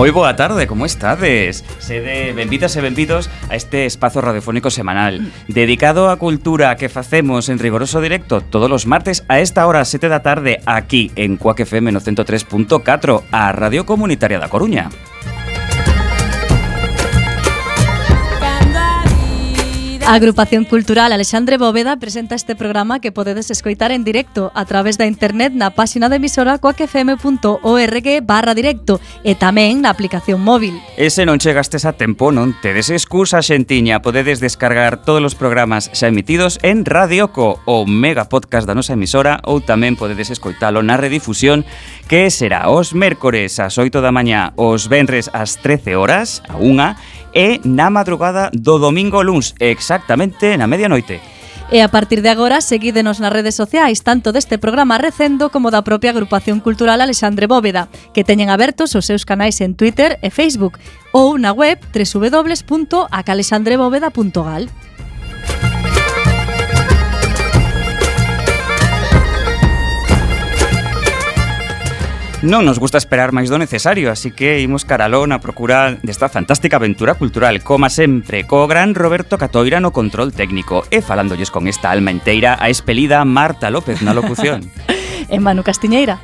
Moi boa tarde, como estades? Sede benvidas e benvidos a este espazo radiofónico semanal dedicado á cultura que facemos en rigoroso directo todos os martes a esta hora 7 da tarde aquí en Cuac FM no 103.4 a Radio Comunitaria da Coruña. A Agrupación Cultural Alexandre Bóveda presenta este programa que podedes escoitar en directo a través da internet na páxina de emisora coacfm.org barra directo e tamén na aplicación móvil. E se non chegastes a tempo, non tedes excusa, xentiña. Podedes descargar todos os programas xa emitidos en Radio Co, o mega podcast da nosa emisora, ou tamén podedes escoitalo na redifusión que será os mércores ás 8 da mañá, os venres ás 13 horas, a unha, e na madrugada do domingo luns, exactamente na medianoite. E a partir de agora, seguídenos nas redes sociais, tanto deste programa Recendo como da propia agrupación cultural Alexandre Bóveda, que teñen abertos os seus canais en Twitter e Facebook, ou na web www.acalexandrebóveda.gal. Non nos gusta esperar máis do necesario, así que imos caralón a procura desta fantástica aventura cultural, como sempre, co gran Roberto Catoira no control técnico e falándolles con esta alma inteira a espelida Marta López na locución. e Manu Castiñeira.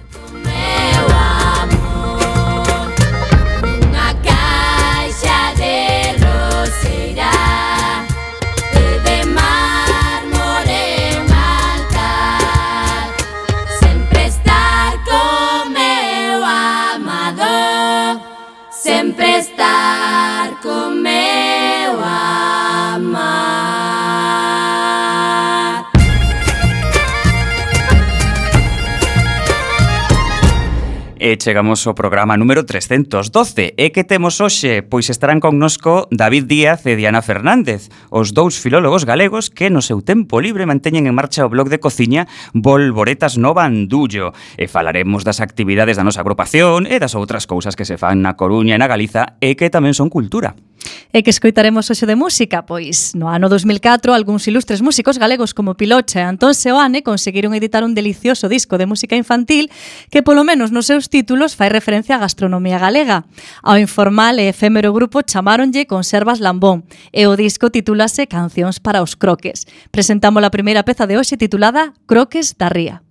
E chegamos ao programa número 312 E que temos hoxe? Pois estarán connosco David Díaz e Diana Fernández Os dous filólogos galegos que no seu tempo libre manteñen en marcha o blog de cociña Volvoretas no Bandullo. E falaremos das actividades da nosa agrupación E das outras cousas que se fan na Coruña e na Galiza E que tamén son cultura. E que escoitaremos hoxe de música, pois no ano 2004 algúns ilustres músicos galegos como Pilocha e Antón Seoane conseguiron editar un delicioso disco de música infantil que polo menos nos seus títulos fai referencia á gastronomía galega. Ao informal e efémero grupo chamáronlle Conservas Lambón e o disco titúlase Cancións para os Croques. Presentamos a primeira peza de hoxe titulada Croques da Ría.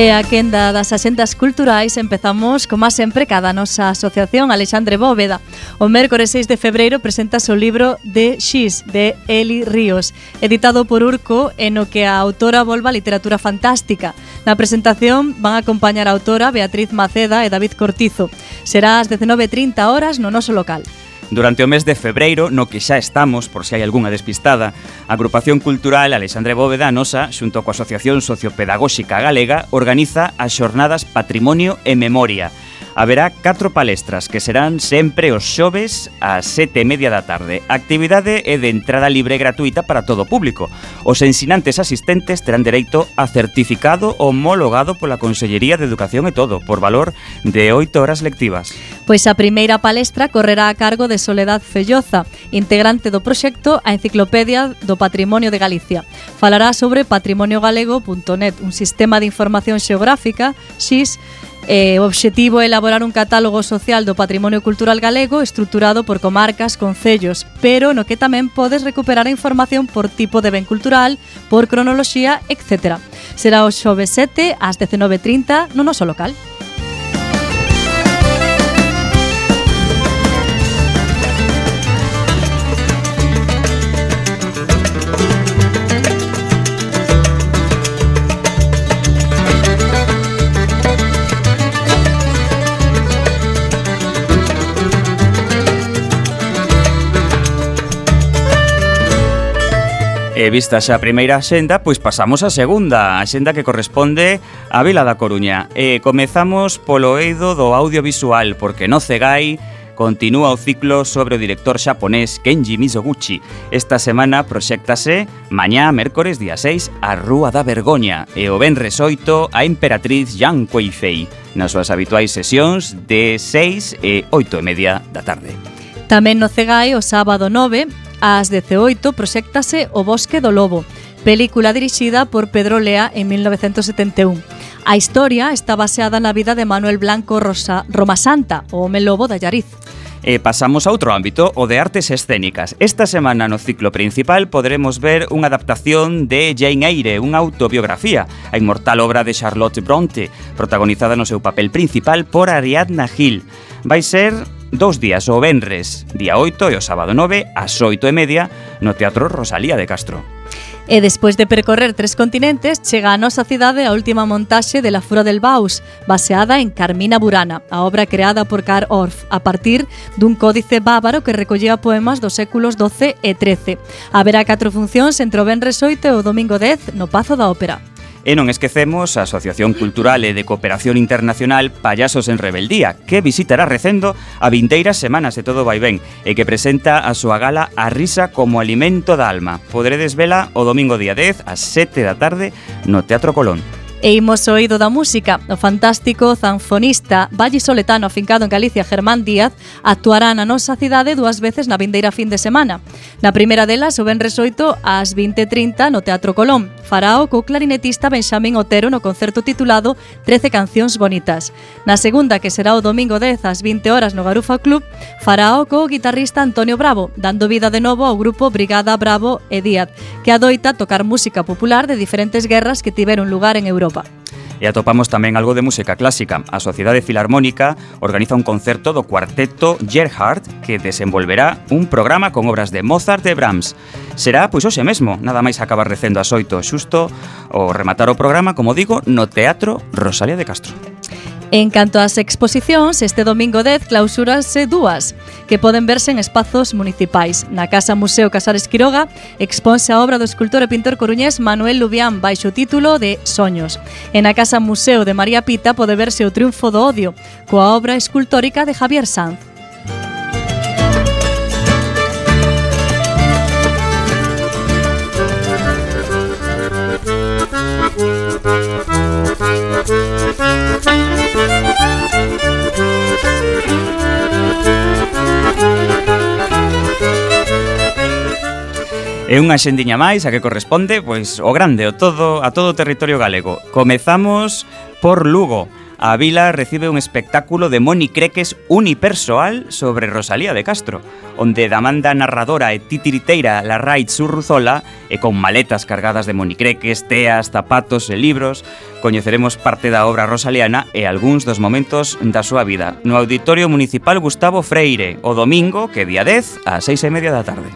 E a quenda das axendas culturais empezamos, como sempre, cada nosa asociación Alexandre Bóveda. O mércores 6 de febreiro presenta o libro de X, de Eli Ríos, editado por Urco, en o que a autora volva a literatura fantástica. Na presentación van a acompañar a autora Beatriz Maceda e David Cortizo. Será ás 19.30 horas no noso local. Durante o mes de febreiro, no que xa estamos, por se hai algunha despistada, a agrupación cultural Alexandre Bóveda Nosa, xunto coa Asociación Sociopedagóxica Galega, organiza as xornadas Patrimonio e Memoria, haberá catro palestras que serán sempre os xoves ás sete e media da tarde. A actividade é de entrada libre e gratuita para todo o público. Os ensinantes asistentes terán dereito a certificado homologado pola Consellería de Educación e todo, por valor de oito horas lectivas. Pois a primeira palestra correrá a cargo de Soledad Felloza, integrante do proxecto A Enciclopedia do Patrimonio de Galicia. Falará sobre patrimoniogalego.net, un sistema de información xeográfica, XIS, Eh, o obxectivo é elaborar un catálogo social do patrimonio cultural galego estruturado por comarcas, concellos, pero no que tamén podes recuperar a información por tipo de ben cultural, por cronoloxía, etc. Será o xove 7 ás 19.30 no noso local. E vista xa a primeira xenda, pois pasamos á segunda, a xenda que corresponde á Vila da Coruña. E comezamos polo eido do audiovisual, porque no cegai continúa o ciclo sobre o director xaponés Kenji Mizoguchi. Esta semana proxectase mañá, mércores, día 6, a Rúa da Vergoña e o Benres 8 a emperatriz Yang Kueifei nas súas habituais sesións de 6 e 8 e media da tarde. Tamén no Cegai o sábado 9 Ás 18 proxectase O Bosque do Lobo, película dirixida por Pedro Lea en 1971. A historia está baseada na vida de Manuel Blanco Rosa, Roma Santa, o home lobo da Llariz. E pasamos a outro ámbito, o de artes escénicas. Esta semana no ciclo principal poderemos ver unha adaptación de Jane Eyre, unha autobiografía, a inmortal obra de Charlotte Bronte, protagonizada no seu papel principal por Ariadna Hill. Vai ser dous días o Benres, día 8 e o sábado 9, ás 8 e media, no Teatro Rosalía de Castro. E despois de percorrer tres continentes, chega a nosa cidade a última montaxe de La Fura del Baus, baseada en Carmina Burana, a obra creada por Karl Orff a partir dun códice bávaro que recollía poemas dos séculos XII e XIII. Haberá catro funcións entre o Benres 8 e o Domingo 10 no Pazo da Ópera. E non esquecemos a Asociación Cultural e de Cooperación Internacional Payasos en Rebeldía, que visitará Recendo a vinteiras semanas de todo vai ben e que presenta a súa gala A risa como alimento da alma. Podredes vela o domingo día 10 ás 7 da tarde no Teatro Colón. E imos oído da música. O fantástico zanfonista Valle Soletano afincado en Galicia Germán Díaz actuará na nosa cidade dúas veces na vindeira fin de semana. Na primeira delas, o Benres 8 ás 20.30 no Teatro Colón. Farao co clarinetista Benxamín Otero no concerto titulado 13 cancións bonitas. Na segunda, que será o domingo 10 ás 20 horas no Garufa Club, farao co guitarrista Antonio Bravo, dando vida de novo ao grupo Brigada Bravo e Díaz, que adoita tocar música popular de diferentes guerras que tiveron lugar en Europa. Europa. E atopamos tamén algo de música clásica. A Sociedade Filarmónica organiza un concerto do cuarteto Gerhard que desenvolverá un programa con obras de Mozart e Brahms. Será pois hoxe mesmo, nada máis acabar recendo a xoito xusto o rematar o programa, como digo, no Teatro Rosalía de Castro. En canto ás exposicións, este domingo 10 clausúranse dúas, que poden verse en espazos municipais. Na Casa Museo Casares Quiroga exponse a obra do escultor e pintor coruñés Manuel Lubián baixo o título de Soños. En a Casa Museo de María Pita pode verse o triunfo do odio, coa obra escultórica de Javier Sanz. Thank you. É unha xendiña máis a que corresponde pois o grande, o todo, a todo o territorio galego. Comezamos por Lugo a vila recibe un espectáculo de Moni Creques unipersoal sobre Rosalía de Castro, onde da manda narradora e titiriteira la Raid Surruzola e con maletas cargadas de monicreques, teas, zapatos e libros, coñeceremos parte da obra rosaliana e algúns dos momentos da súa vida no Auditorio Municipal Gustavo Freire o domingo, que día 10, ás seis e media da tarde.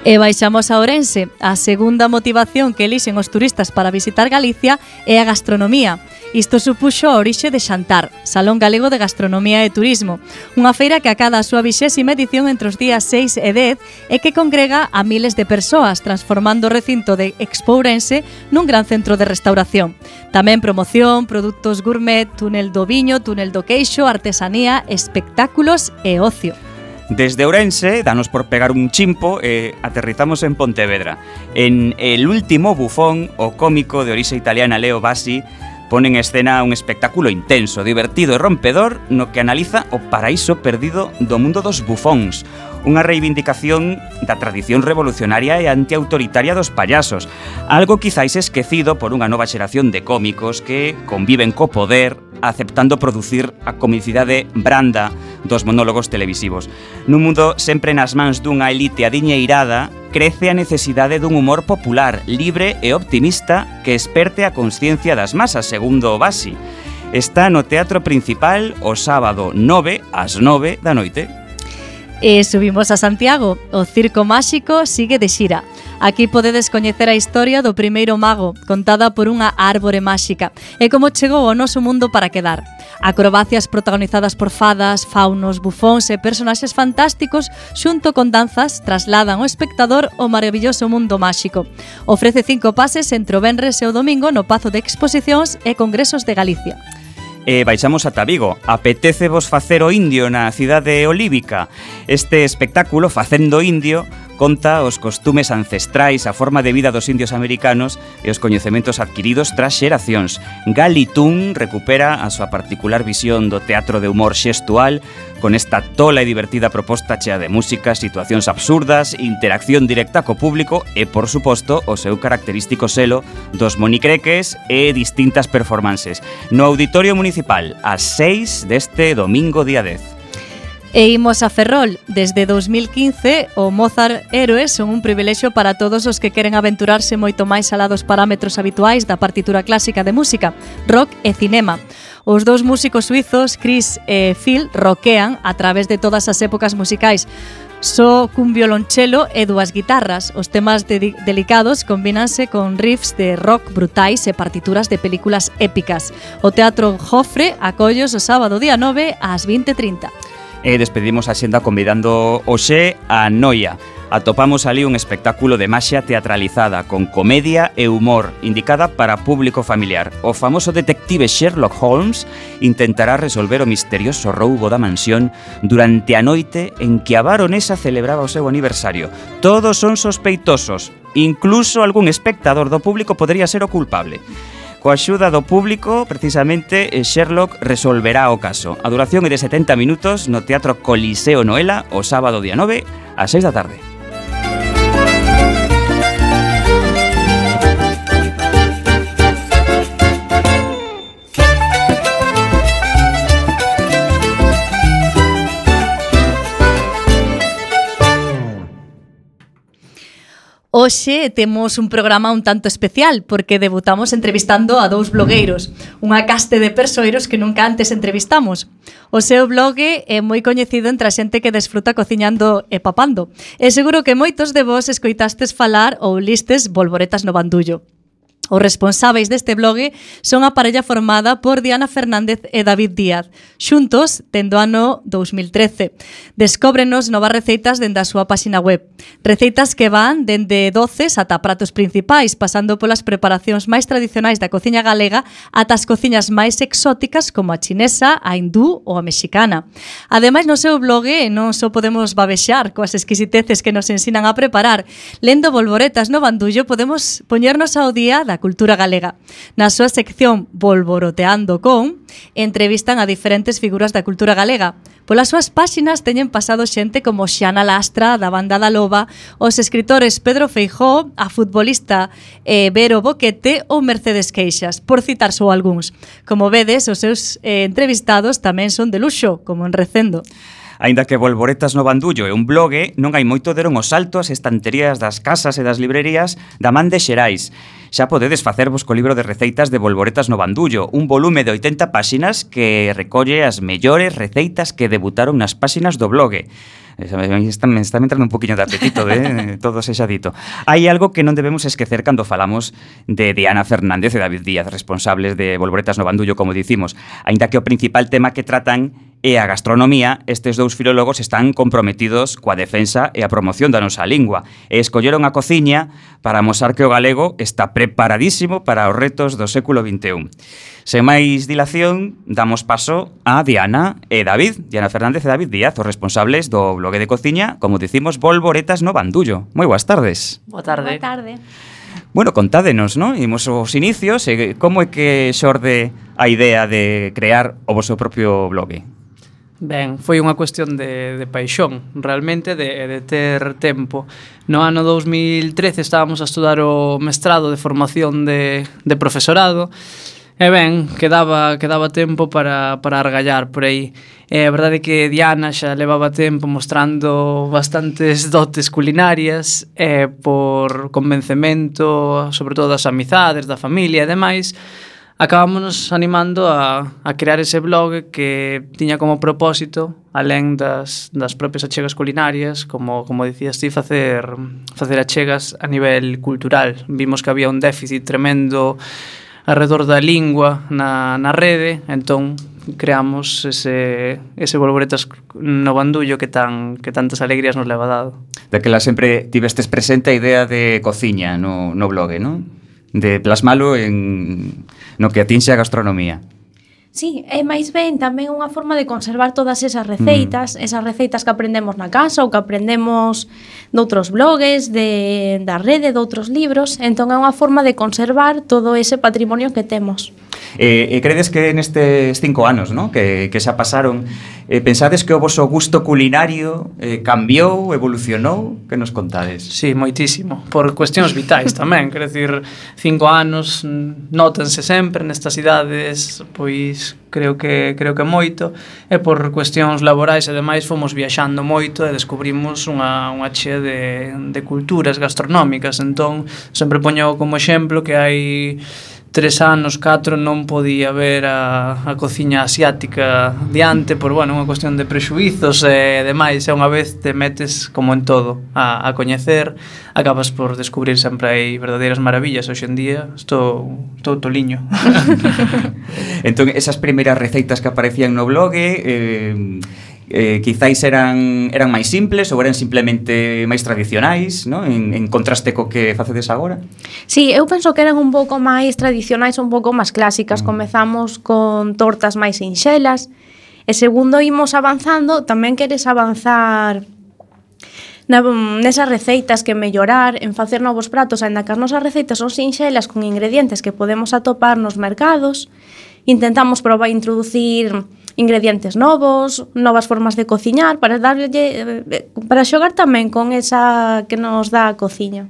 E baixamos a Ourense. A segunda motivación que elixen os turistas para visitar Galicia é a gastronomía. Isto supuxo a orixe de Xantar, Salón Galego de Gastronomía e Turismo, unha feira que acada a súa vixésima edición entre os días 6 e 10 e que congrega a miles de persoas, transformando o recinto de Expo Ourense nun gran centro de restauración. Tamén promoción, produtos gourmet, túnel do viño, túnel do queixo, artesanía, espectáculos e ocio. Desde Ourense, danos por pegar un chimpo e aterrizamos en Pontevedra. En El último bufón, o cómico de orixe italiana Leo Bassi pone en escena un espectáculo intenso, divertido e rompedor no que analiza o paraíso perdido do mundo dos bufóns, unha reivindicación da tradición revolucionaria e antiautoritaria dos payasos, algo quizáis esquecido por unha nova xeración de cómicos que conviven co poder aceptando producir a comicidade branda dos monólogos televisivos. Nun mundo sempre nas mans dunha elite adiñeirada, crece a necesidade dun humor popular, libre e optimista que esperte a consciencia das masas, segundo o Basi. Está no Teatro Principal o sábado 9 ás 9 da noite. E subimos a Santiago. O Circo Máxico sigue de xira. Aquí podedes coñecer a historia do primeiro mago, contada por unha árbore máxica, e como chegou ao noso mundo para quedar. Acrobacias protagonizadas por fadas, faunos, bufóns e personaxes fantásticos xunto con danzas trasladan o espectador ao maravilloso mundo máxico. Ofrece cinco pases entre o Benres e o Domingo no Pazo de Exposicións e Congresos de Galicia e baixamos ata Vigo. Apetece vos facer o indio na cidade olívica. Este espectáculo, Facendo Indio, conta os costumes ancestrais, a forma de vida dos indios americanos e os coñecementos adquiridos tras xeracións. Gali Tun recupera a súa particular visión do teatro de humor xestual con esta tola e divertida proposta chea de música, situacións absurdas, interacción directa co público e, por suposto, o seu característico selo dos monicreques e distintas performances. No Auditorio Municipal, a 6 deste domingo día 10. E imos a Ferrol. Desde 2015, o Mozart Héroes son un privilexio para todos os que queren aventurarse moito máis alá dos parámetros habituais da partitura clásica de música, rock e cinema. Os dous músicos suizos, Chris e Phil, roquean a través de todas as épocas musicais, só cun violonchelo e dúas guitarras. Os temas de delicados combinanse con riffs de rock brutais e partituras de películas épicas. O Teatro Jofre acollos o sábado día 9 ás 20.30 e despedimos a xenda convidando hoxe a Noia. Atopamos ali un espectáculo de maxia teatralizada con comedia e humor indicada para público familiar. O famoso detective Sherlock Holmes intentará resolver o misterioso roubo da mansión durante a noite en que a baronesa celebraba o seu aniversario. Todos son sospeitosos, incluso algún espectador do público podría ser o culpable. Coa axuda do público, precisamente, eh, Sherlock resolverá o caso. A duración é de 70 minutos no Teatro Coliseo Noela o sábado día 9 ás 6 da tarde. hoxe temos un programa un tanto especial porque debutamos entrevistando a dous blogueiros, unha caste de persoeiros que nunca antes entrevistamos. O seu blog é moi coñecido entre a xente que desfruta cociñando e papando. E seguro que moitos de vos escoitastes falar ou listes bolboretas no bandullo. Os responsáveis deste blog son a parella formada por Diana Fernández e David Díaz, xuntos tendo ano 2013. Descóbrenos novas receitas dende a súa páxina web. Receitas que van dende doces ata pratos principais, pasando polas preparacións máis tradicionais da cociña galega ata as cociñas máis exóticas como a chinesa, a hindú ou a mexicana. Ademais, no seu blog non só podemos babexar coas exquisiteces que nos ensinan a preparar, lendo volvoretas no bandullo podemos poñernos ao día da cultura galega. Na súa sección Volvoroteando con entrevistan a diferentes figuras da cultura galega. Polas súas páxinas teñen pasado xente como Xana Lastra, da Banda da Loba, os escritores Pedro Feijó, a futbolista eh, Vero Boquete ou Mercedes Queixas, por citar só algúns. Como vedes, os seus eh, entrevistados tamén son de luxo, como en Recendo. Aínda que volvoretas no bandullo é un blogue, non hai moito deron o salto ás estanterías das casas e das librerías da man de Xerais. Xa podedes facervos co libro de receitas de Volvoretas no Bandullo, un volume de 80 páxinas que recolle as mellores receitas que debutaron nas páxinas do blogue. Está, me está entrando un poquinho de apetito de eh? todo ese xadito. Hai algo que non debemos esquecer cando falamos de Diana Fernández e David Díaz, responsables de Volvoretas no Bandullo, como dicimos. Ainda que o principal tema que tratan E a gastronomía, estes dous filólogos están comprometidos coa defensa e a promoción da nosa lingua e escolleron a cociña para mostrar que o galego está preparadísimo para os retos do século XXI. Sen máis dilación, damos paso a Diana e David, Diana Fernández e David Díaz, os responsables do blogue de cociña, como dicimos, Volvoretas no Bandullo. Moi boas tardes. Boa tarde. Boa tarde. Bueno, contádenos, non? Imos os inicios e como é que xorde a idea de crear o vosso propio blogue? Ben, foi unha cuestión de, de paixón, realmente, de, de ter tempo. No ano 2013 estábamos a estudar o mestrado de formación de, de profesorado, E ben, quedaba, quedaba tempo para, para argallar por aí. É a verdade que Diana xa levaba tempo mostrando bastantes dotes culinarias e por convencemento, sobre todo das amizades, da familia e demais, acabámonos animando a, a crear ese blog que tiña como propósito, alén das, das propias achegas culinarias, como, como dicías ti, facer, facer achegas a nivel cultural. Vimos que había un déficit tremendo alrededor da lingua na, na rede, entón creamos ese, ese volvoretas no bandullo que tan que tantas alegrías nos leva dado. Daquela sempre tivestes presente a idea de cociña no, no blog, non? De plasmalo en no que atinxe a gastronomía. Sí, é máis ben tamén unha forma de conservar todas esas receitas, mm. esas receitas que aprendemos na casa ou que aprendemos doutros blogs, de, da rede, doutros libros, entón é unha forma de conservar todo ese patrimonio que temos. E, e credes que nestes cinco anos no? que, que xa pasaron, eh, pensades que o voso gusto culinario eh, cambiou, evolucionou? Que nos contades? Sí, moitísimo. Por cuestións vitais tamén. Quer decir, cinco anos Notanse sempre nestas idades, pois creo que creo que moito e por cuestións laborais e demais fomos viaxando moito e descubrimos unha, unha che de, de culturas gastronómicas entón sempre poño como exemplo que hai tres anos, catro non podía ver a, a cociña asiática diante por, bueno, unha cuestión de prexuizos e demais, e unha vez te metes como en todo a, a coñecer acabas por descubrir sempre hai verdadeiras maravillas. Hoxe en día estou, estou toliño. Entón esas primeiras receitas que aparecían no blog eh, eh, quizáis eran eran máis simples ou eran simplemente máis tradicionais, ¿no? en, en contraste co que facedes agora? Sí, eu penso que eran un pouco máis tradicionais, un pouco máis clásicas. Mm. Comezamos con tortas máis sinxelas, e segundo imos avanzando, tamén queres avanzar na, nesas receitas que mellorar, en facer novos pratos, aínda que as nosas receitas son sinxelas con ingredientes que podemos atopar nos mercados, intentamos probar introducir ingredientes novos, novas formas de cociñar para darlle eh, para xogar tamén con esa que nos dá a cociña.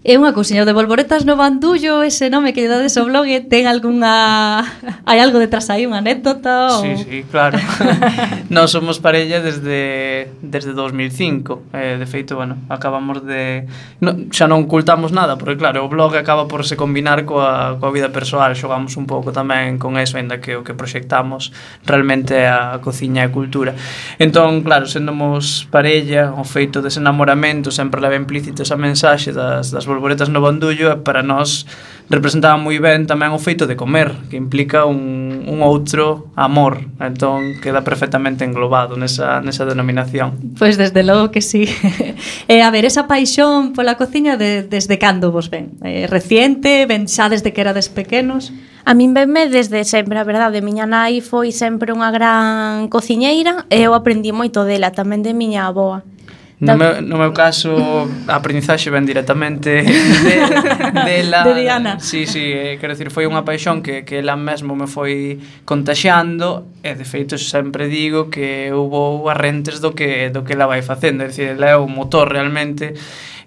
É unha cousiña de bolboretas no bandullo, ese nome que dades ao blog, ten algunha... Hai algo detrás aí, unha anécdota? Ou... Sí, sí, claro. Nós somos parella desde, desde 2005. Eh, de feito, bueno, acabamos de... No, xa non ocultamos nada, porque claro, o blog acaba por se combinar coa, coa vida persoal. Xogamos un pouco tamén con eso, ainda que o que proxectamos realmente a cociña e a cultura. Entón, claro, sendamos parella, o feito dese enamoramento sempre leva implícito esa mensaxe das, das bolboretas no bandullo e para nós representaba moi ben tamén o feito de comer, que implica un, un outro amor. Entón, queda perfectamente englobado nesa, nesa denominación. Pois desde logo que sí. e a ver, esa paixón pola cociña de, desde cando vos ven? Eh, reciente, ven xa desde que erades pequenos? A min venme desde sempre, a verdade, miña nai foi sempre unha gran cociñeira e eu aprendi moito dela, tamén de miña aboa. No meu, no meu caso, a aprendizaxe ven directamente de, dela. De Diana. Sí, sí, eh, quero dicir, foi unha paixón que, que ela mesmo me foi contaxiando e, de feito, sempre digo que houve arrentes do que, do que ela vai facendo. É dicir, ela é o motor realmente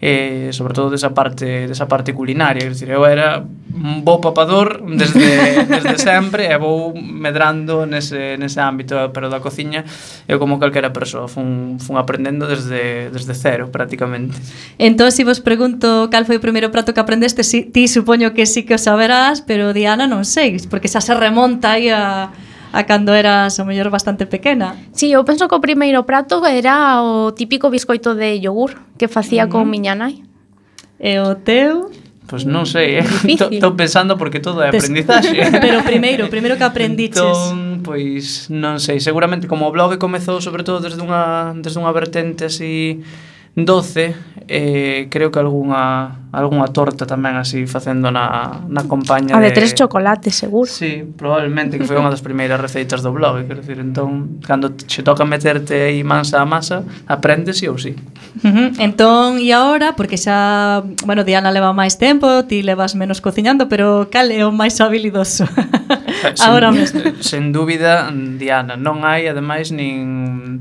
eh, sobre todo desa parte desa parte culinaria, quer dizer, eu era un bo papador desde, desde sempre e vou medrando nese, nese ámbito, pero da cociña eu como calquera persoa, fun, fun aprendendo desde, desde cero prácticamente. Entón, se si vos pregunto cal foi o primeiro prato que aprendeste, si, ti supoño que sí que o saberás, pero Diana non sei, porque xa se remonta aí a a cando eras o mellor bastante pequena. Si, sí, eu penso que o primeiro prato era o típico biscoito de yogur que facía con miña nai. E o teu? Pois pues non sei, eh. Estou pensando porque todo é aprendizaxe. Pero primeiro, primeiro que aprendiches. Entón, pois non sei, seguramente como o blog comezou sobre todo desde unha desde unha vertente así doce e eh, creo que algunha algunha torta tamén así facendo na, na compaña A de, de tres chocolates, seguro. Sí, probablemente que foi unha das primeiras receitas do blog, quero dicir, entón cando che toca meterte aí mansa a masa, aprendes sí ou si. Uh -huh. Entón, e agora, porque xa, bueno, Diana leva máis tempo, ti levas menos cociñando, pero cal é o máis habilidoso? agora mesmo. Sen dúbida, Diana, non hai ademais nin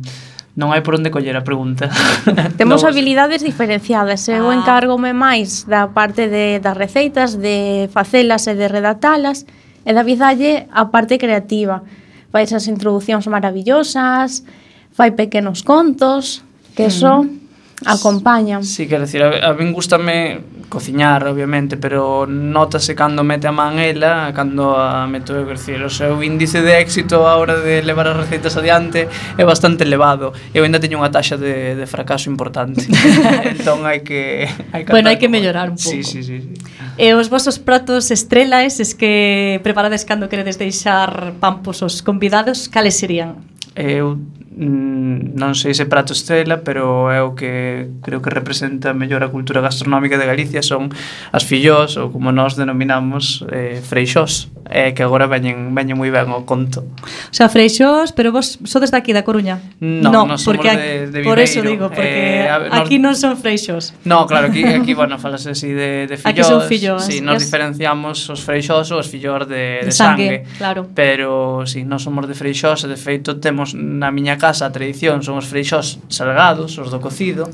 non hai por onde coller a pregunta. Temos no, habilidades diferenciadas. Eu ah. encárgome máis da parte de, das receitas, de facelas e de redatalas, e David dalle a parte creativa. Fai esas introducións maravillosas, fai pequenos contos, que mm. son acompaña. Sí, quero dicir, a, a min gustame cociñar, obviamente, pero notase cando mete a man ela, cando a meto, quero dicir, o seu índice de éxito a hora de levar as receitas adiante é bastante elevado. Eu ainda teño unha taxa de, de fracaso importante. entón hai que hai que Bueno, hai que mellorar un pouco. Sí, sí, sí, sí. E os vosos pratos estrela eses que preparades cando queredes deixar pampos os convidados, cales serían? Eu Mm, non sei se prato estrela, pero é o que creo que representa mellor a cultura gastronómica de Galicia son as fillós ou como nós denominamos eh, freixós, eh, que agora veñen, veñen moi ben o conto. O sea, freixós, pero vos sodes daqui da Coruña? Non, no, no somos porque de, de Viveiro. Por eso digo, porque eh, ver, nos... aquí non son freixós. No, claro, aquí, aquí bueno, falase así de, de fillós. Aquí son fillós. Sí, nos es... diferenciamos os freixós ou os fillós de, de, de sangue, sangue, claro. Pero si sí, non somos de freixós, de feito temos na miña casa a tradición son os freixós salgados, os do cocido,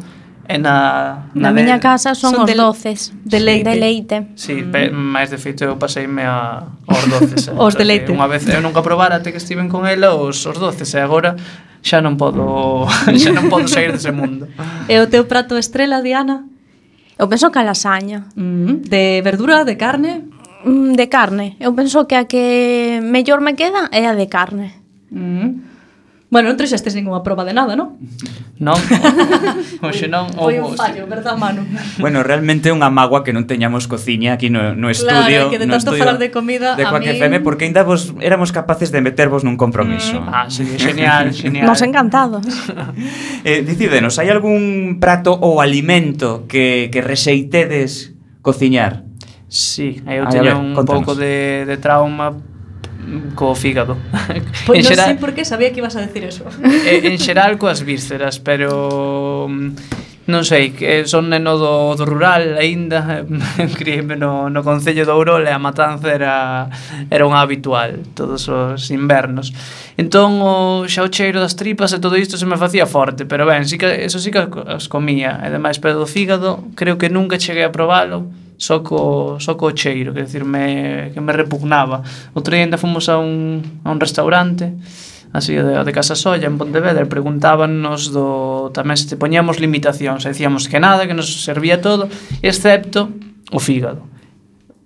E na, na, na miña de, casa son, son os de, doces de leite. De leite. Sí, mm. pe, máis de feito eu paseime a, aos doces. Eh? os de leite. Unha vez eu nunca probara até que estiven con ela os, os doces e agora xa non podo xa non podo sair dese mundo. e o teu prato estrela, Diana? Eu penso que a lasaña. Mm -hmm. De verdura, de carne? Mm, de carne. Eu penso que a que mellor me queda é a de carne. Mm -hmm. Bueno, non trexestes ninguna proba de nada, non? Non, Oxe non Foi un fallo, verdad, Manu? Bueno, realmente é unha magua que non teñamos cociña aquí no, no estudio Claro, que de tanto falar de comida De Coaque mí... FM, porque ainda vos éramos capaces de metervos nun compromiso mm. Ah, sí, genial, genial Nos encantados eh, Dicídenos, hai algún prato ou alimento que, que rexeitedes cociñar? Sí, eu teño un pouco de, de trauma co fígado. Pois en non xeral, sei por que sabía que ibas a decir eso. Eh, en xeral coas vísceras, pero mm, non sei, que son neno do, do rural aínda, crieme no, no Concello de Ourol e a matanza era, era un habitual todos os invernos. Entón, o, xa o cheiro das tripas e todo isto se me facía forte, pero ben, sí que, eso sí que as comía, e demais, pero do fígado creo que nunca cheguei a probalo, só co, só co cheiro, quer decir, me, que me repugnaba. Outro día ainda fomos a un, a un restaurante, así de, de Casa Solla, en Pontevedra, e preguntábanos do, tamén se te poñíamos limitacións, e dicíamos que nada, que nos servía todo, excepto o fígado.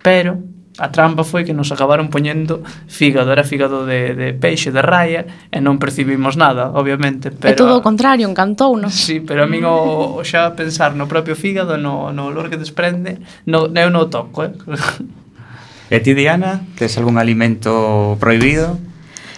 Pero A trampa foi que nos acabaron poñendo fígado, era fígado de, de peixe, de raia, e non percibimos nada, obviamente. Pero, é todo o contrario, encantou, non? Sí, pero a min o, o xa pensar no propio fígado, no, no olor que desprende, no, eu non o toco, eh? E ti, Diana, tes algún alimento prohibido?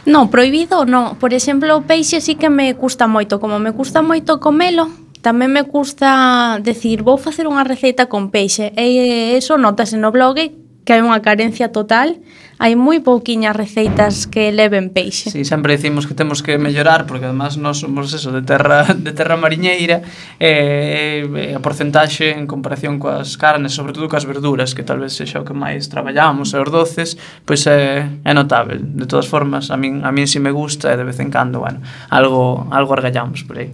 Non, prohibido non. Por exemplo, o peixe sí que me custa moito. Como me custa moito comelo, tamén me custa decir, vou facer unha receita con peixe. E iso notase no blog que hai unha carencia total, hai moi pouquiñas receitas que leven peixe. Sí, sempre dicimos que temos que mellorar porque además nós somos eso de terra de terra mariñeira e eh, a porcentaxe en comparación coas carnes, sobre todo coas verduras, que tal vez sexa o que máis traballamos, e os doces, pois é, é notável. De todas formas, a min a min si me gusta e de vez en cando, bueno, algo algo argallamos por aí.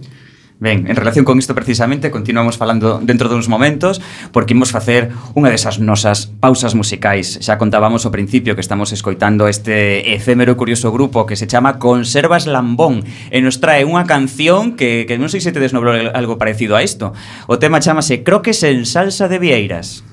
Ben, en relación con isto precisamente continuamos falando dentro duns momentos porque imos facer unha desas nosas pausas musicais. Xa contábamos ao principio que estamos escoitando este efémero curioso grupo que se chama Conservas Lambón e nos trae unha canción que, que non sei se te desnobrou algo parecido a isto. O tema chamase Croques en salsa de vieiras.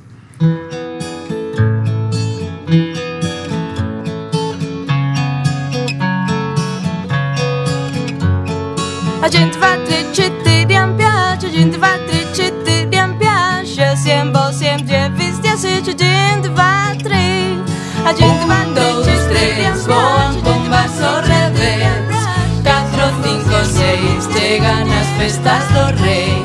A gente vai tricite di ampiace, a gente vai tricite di ampiace sempre, sempre visti a gente vai tri A gente vai tricite di ampiace, gente vai revés 4, 5, 6, chegan as festas do rei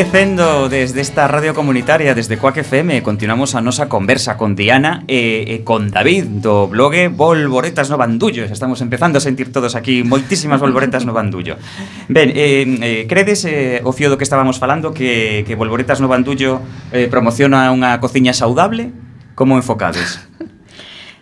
ofrecendo desde esta radio comunitaria, desde Coac FM, continuamos a nosa conversa con Diana e, e con David do blogue Volvoretas no Bandullo. Estamos empezando a sentir todos aquí moitísimas volvoretas no bandullo. Ben, eh, eh, credes eh, o fio do que estábamos falando que, que Volvoretas no Bandullo eh, promociona unha cociña saudable? Como enfocades?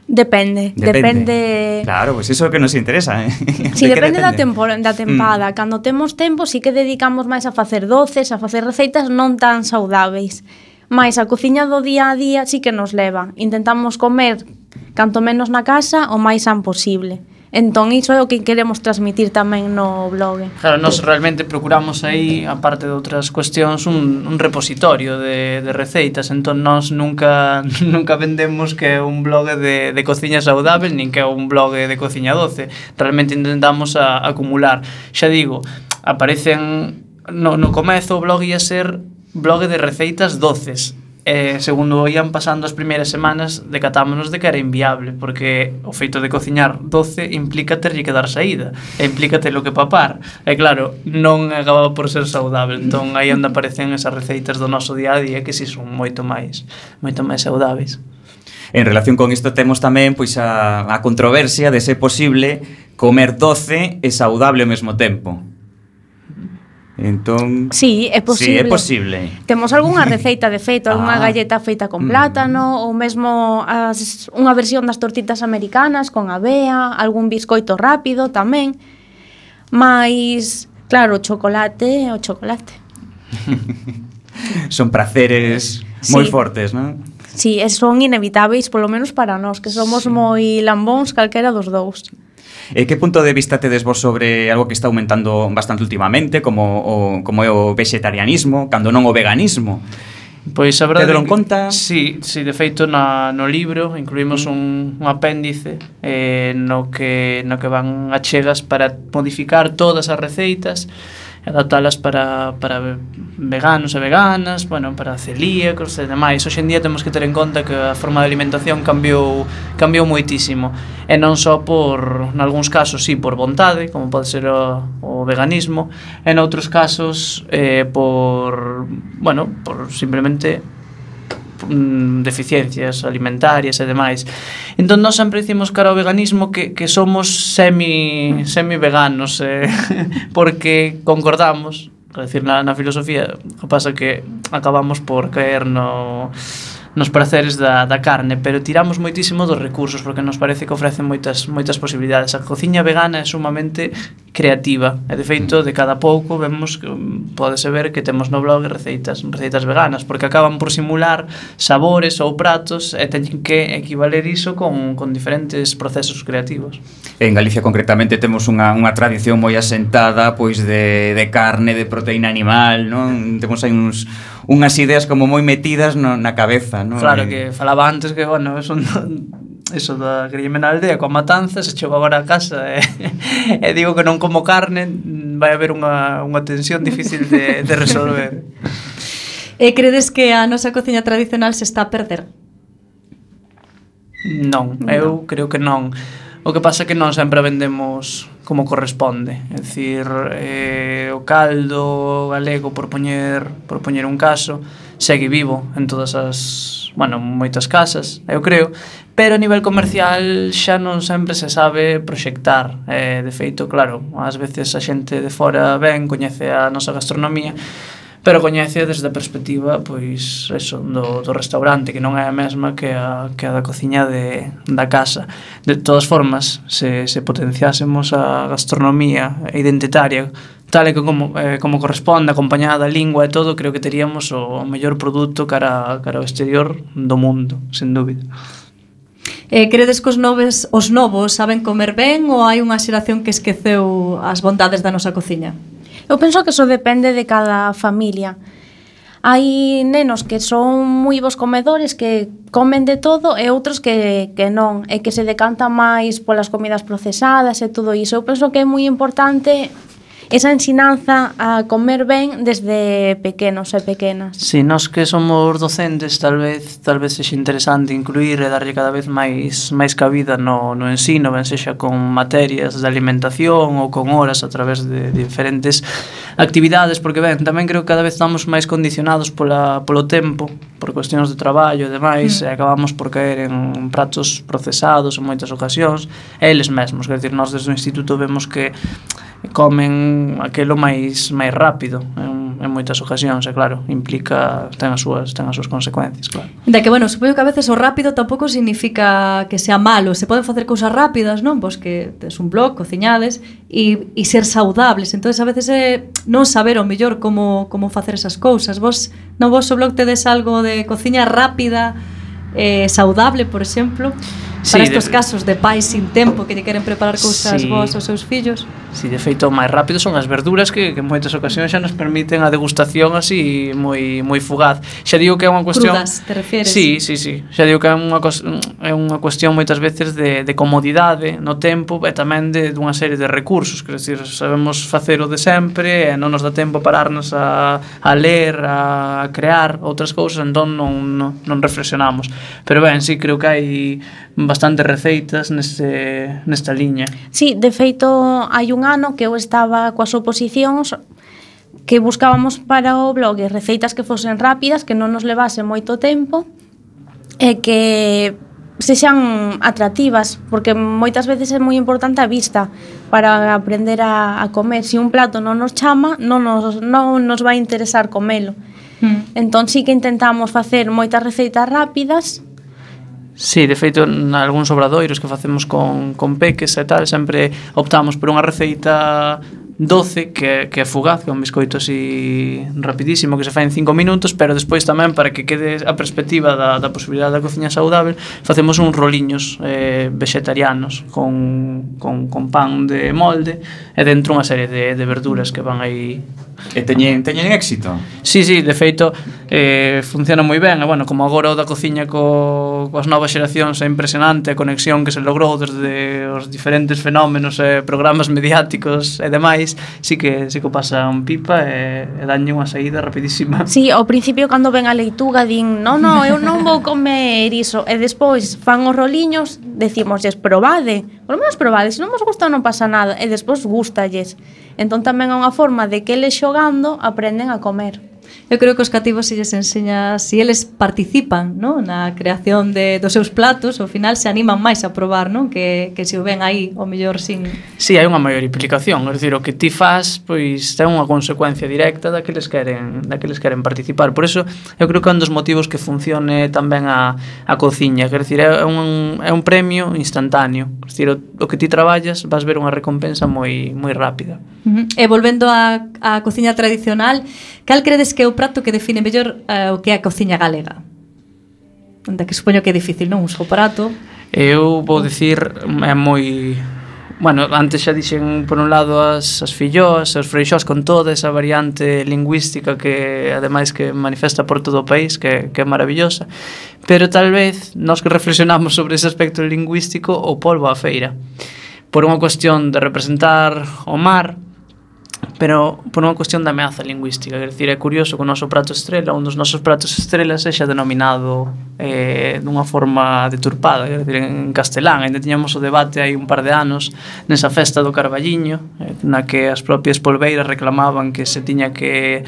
Depende, depende. depende... Claro, pois pues iso é o que nos interesa. Eh? Si, de depende, depende da, tempo, da mm. tempada. Mm. Cando temos tempo, si que dedicamos máis a facer doces, a facer receitas non tan saudáveis. Mais a cociña do día a día si que nos leva. Intentamos comer canto menos na casa o máis san posible. Entón, iso é o que queremos transmitir tamén no blog. Claro, nós realmente procuramos aí, aparte de outras cuestións, un, un repositorio de, de receitas. Entón, nós nunca nunca vendemos que é un blog de, de cociña saudável, nin que é un blog de cociña doce. Realmente intentamos a, acumular. Xa digo, aparecen... No, no comezo o blog ia ser blog de receitas doces e segundo ian pasando as primeiras semanas decatámonos de que era inviable porque o feito de cociñar 12 implica terlle que dar saída e implica ter lo que papar. E claro, non acababa por ser saudável entón aí onde aparecen esas receitas do noso día a día que si son moito máis moito máis saudáveis. En relación con isto temos tamén pois a, a controversia de se é posible comer 12 e saudable ao mesmo tempo. Entón, sí, é posible. Sí, é posible. Temos algunha receita de feito, algunha ah, galleta feita con plátano, mm. ou mesmo as, unha versión das tortitas americanas con avea, algún biscoito rápido tamén. Mais, claro, o chocolate, o chocolate. son praceres sí. moi fortes, non? Sí, son inevitáveis, polo menos para nós, que somos sí. moi lambóns calquera dos dous. Eh, que punto de vista tedes vos sobre algo que está aumentando bastante últimamente, como o, como é o vegetarianismo, cando non o veganismo? Pois a verdade Tedelo en conta Si, sí, sí, de feito na, no libro incluímos mm. un, un apéndice eh, no, que, no que van achegas para modificar todas as receitas adaptalas para, para veganos e veganas, bueno, para celíacos e demais. Hoxe en día temos que ter en conta que a forma de alimentación cambiou cambiou moitísimo. E non só por, nalgúns casos, sí, por vontade, como pode ser o, o veganismo, en outros casos, eh, por, bueno, por simplemente mm, deficiencias alimentarias e demais. Entón, nós sempre dicimos cara ao veganismo que, que somos semi, semi veganos, eh, porque concordamos, quer decir, na, na filosofía, o que pasa que acabamos por caer no nos praceres da, da carne, pero tiramos moitísimo dos recursos porque nos parece que ofrecen moitas moitas posibilidades. A cociña vegana é sumamente creativa. E de feito, mm. de cada pouco vemos que mm, pódese ver que temos no blog receitas, receitas veganas, porque acaban por simular sabores ou pratos e teñen que equivaler iso con, con diferentes procesos creativos. En Galicia concretamente temos unha, unha tradición moi asentada pois de, de carne, de proteína animal, non? Temos aí uns unhas ideas como moi metidas no, na cabeza, non? Claro, que falaba antes que, bueno, son eso da grime na aldea coa matanza se chego agora a casa e, e digo que non como carne vai haber unha, unha tensión difícil de, de resolver E credes que a nosa cociña tradicional se está a perder? Non, eu no. creo que non O que pasa é que non sempre vendemos como corresponde. É dicir, eh, o caldo galego, por poñer, por poñer un caso, segue vivo en todas as, bueno, moitas casas, eu creo, pero a nivel comercial xa non sempre se sabe proxectar. Eh, de feito, claro, ás veces a xente de fora ven, coñece a nosa gastronomía, pero coñece desde a perspectiva pois eso, do, do restaurante que non é a mesma que a, que a da cociña de, da casa de todas formas se, se potenciásemos a gastronomía identitaria tal e como, eh, como corresponde acompañada da lingua e todo creo que teríamos o, o mellor produto cara, cara ao exterior do mundo sen dúbida Eh, credes que os noves, os novos saben comer ben ou hai unha xeración que esqueceu as bondades da nosa cociña? Eu penso que eso depende de cada familia. Hai nenos que son moi bons comedores, que comen de todo, e outros que, que non, e que se decantan máis polas comidas procesadas e todo iso. Eu penso que é moi importante esa ensinanza a comer ben desde pequenos e pequenas. Si, nós que somos docentes, tal vez tal vez sexa interesante incluir e darlle cada vez máis máis cabida no, no ensino, ben sexa con materias de alimentación ou con horas a través de diferentes actividades, porque ben, tamén creo que cada vez estamos máis condicionados pola, polo tempo, por cuestións de traballo e demais, mm. e acabamos por caer en pratos procesados en moitas ocasións, eles mesmos, quer dizer, nós desde o instituto vemos que comen aquelo máis máis rápido en, en moitas ocasións, e claro, implica ten as súas ten as súas consecuencias, claro. Da que bueno, supoño que a veces o rápido tampouco significa que sea malo, se poden facer cousas rápidas, non? Pois que tes un blog, cociñades e, e ser saudables. Entonces a veces é non saber o mellor como como facer esas cousas. Vos no vosso blog tedes algo de cociña rápida, eh, saudable, por exemplo? sí, para estos de... casos de pais sin tempo que lle queren preparar cousas sí. boas aos seus fillos. Si, sí, de feito, o máis rápido son as verduras que, que en moitas ocasións xa nos permiten a degustación así moi moi fugaz. Xa digo que é unha cuestión Crudas, te refieres? Sí, sí, sí. Xa digo que é unha cos... é unha cuestión moitas veces de, de comodidade no tempo e tamén de dunha serie de recursos, que decir, sabemos facer o de sempre e non nos dá tempo pararnos a, a ler, a crear outras cousas, entón non, non, non reflexionamos. Pero ben, sí, creo que hai bastantes receitas neste, nesta liña. Sí, de feito, hai un ano que eu estaba coas oposicións que buscábamos para o blog receitas que fosen rápidas, que non nos levase moito tempo e que sexan atractivas, porque moitas veces é moi importante a vista para aprender a, a comer. Se si un plato non nos chama, non nos, non nos vai interesar comelo. Mm. Entón sí que intentamos facer moitas receitas rápidas Sí, de feito, en algúns obradoiros que facemos con, con peques e tal, sempre optamos por unha receita doce que, que é fugaz, que é un biscoito así rapidísimo que se fai en 5 minutos, pero despois tamén para que quede a perspectiva da, da posibilidade da cociña saudável, facemos uns roliños eh, vegetarianos con, con, con pan de molde e dentro unha serie de, de verduras que van aí E teñen, teñen éxito? Sí, sí, de feito, eh, funciona moi ben. E, bueno, como agora o da cociña co, coas novas xeracións é impresionante a conexión que se logrou desde os diferentes fenómenos e eh, programas mediáticos e demais, sí que, sí que pasa un pipa e, e danlle unha saída rapidísima. Sí, ao principio cando ven a leituga din, no, no, eu non vou comer iso. E despois fan os roliños, decimosles, probade, por lo menos probade, se non vos gusta non pasa nada. E despois gustalles. Entón tamén é unha forma de que eles aprenden a comer Eu creo que os cativos se lles enseña se si eles participan no? na creación de, dos seus platos, ao final se animan máis a probar, non? Que, que se o ven aí, o mellor sin... Si, sí, hai unha maior implicación, é dicir, o que ti faz, pois ten unha consecuencia directa da que les queren, da que les queren participar. Por eso, eu creo que é un dos motivos que funcione tamén a, a cociña, quer dicir, é un, é un premio instantáneo, quer dicir, o, o que ti traballas vas ver unha recompensa moi moi rápida. Uh -huh. E volvendo á, á cociña tradicional, cal credes que é o prato que define mellor uh, o que é a cociña galega. Onde que supoño que é difícil, non? Un só prato. Eu vou dicir é moi Bueno, antes xa dixen por un lado as, as filloas, as freixós con toda esa variante lingüística que ademais que manifesta por todo o país, que, que é maravillosa. Pero tal vez nós que reflexionamos sobre ese aspecto lingüístico o polvo á feira. Por unha cuestión de representar o mar, pero por unha cuestión da ameaza lingüística. Quer dicir, é curioso que o noso prato estrela, un dos nosos pratos estrelas sexa denominado eh, dunha forma deturpada, quer dicir, en castelán. Ainda tiñamos o debate hai un par de anos nesa festa do Carballiño, eh, na que as propias polveiras reclamaban que se tiña que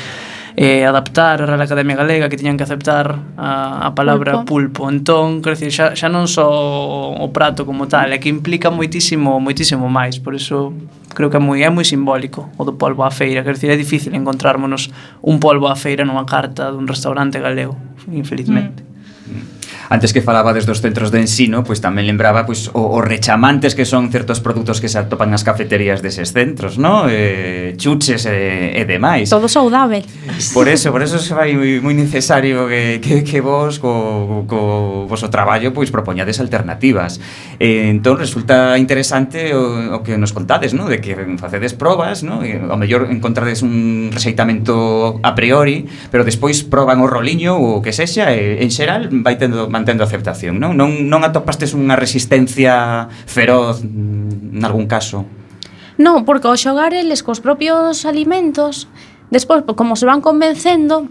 eh, adaptar a Real Academia Galega que tiñan que aceptar a, a palabra pulpo. pulpo. Entón, quer dicir, xa, xa non só o prato como tal, é que implica moitísimo, moitísimo máis. Por iso creo que é moi é moi simbólico o do polvo á feira, quer dizer, é difícil encontrármonos un polvo á feira nunha carta dun restaurante galego, infelizmente. Mm antes que falabades dos centros de ensino, pois tamén lembraba pois o, os rechamantes que son certos produtos que se atopan nas cafeterías deses centros, no? Eh, chuches e, e demais. Todo saudável. Por eso, por eso se vai moi necesario que, que, que vos co, co voso traballo pois propoñades alternativas. Eh, entón resulta interesante o, o que nos contades, no? De que facedes probas, no? E, ao mellor encontrades un rexeitamento a priori, pero despois proban o roliño ou o que sexa e en xeral vai tendo mantendo a aceptación, non? Non, non atopastes unha resistencia feroz mm, nalgún caso? Non, porque ao xogar eles cos propios alimentos, despois, como se van convencendo,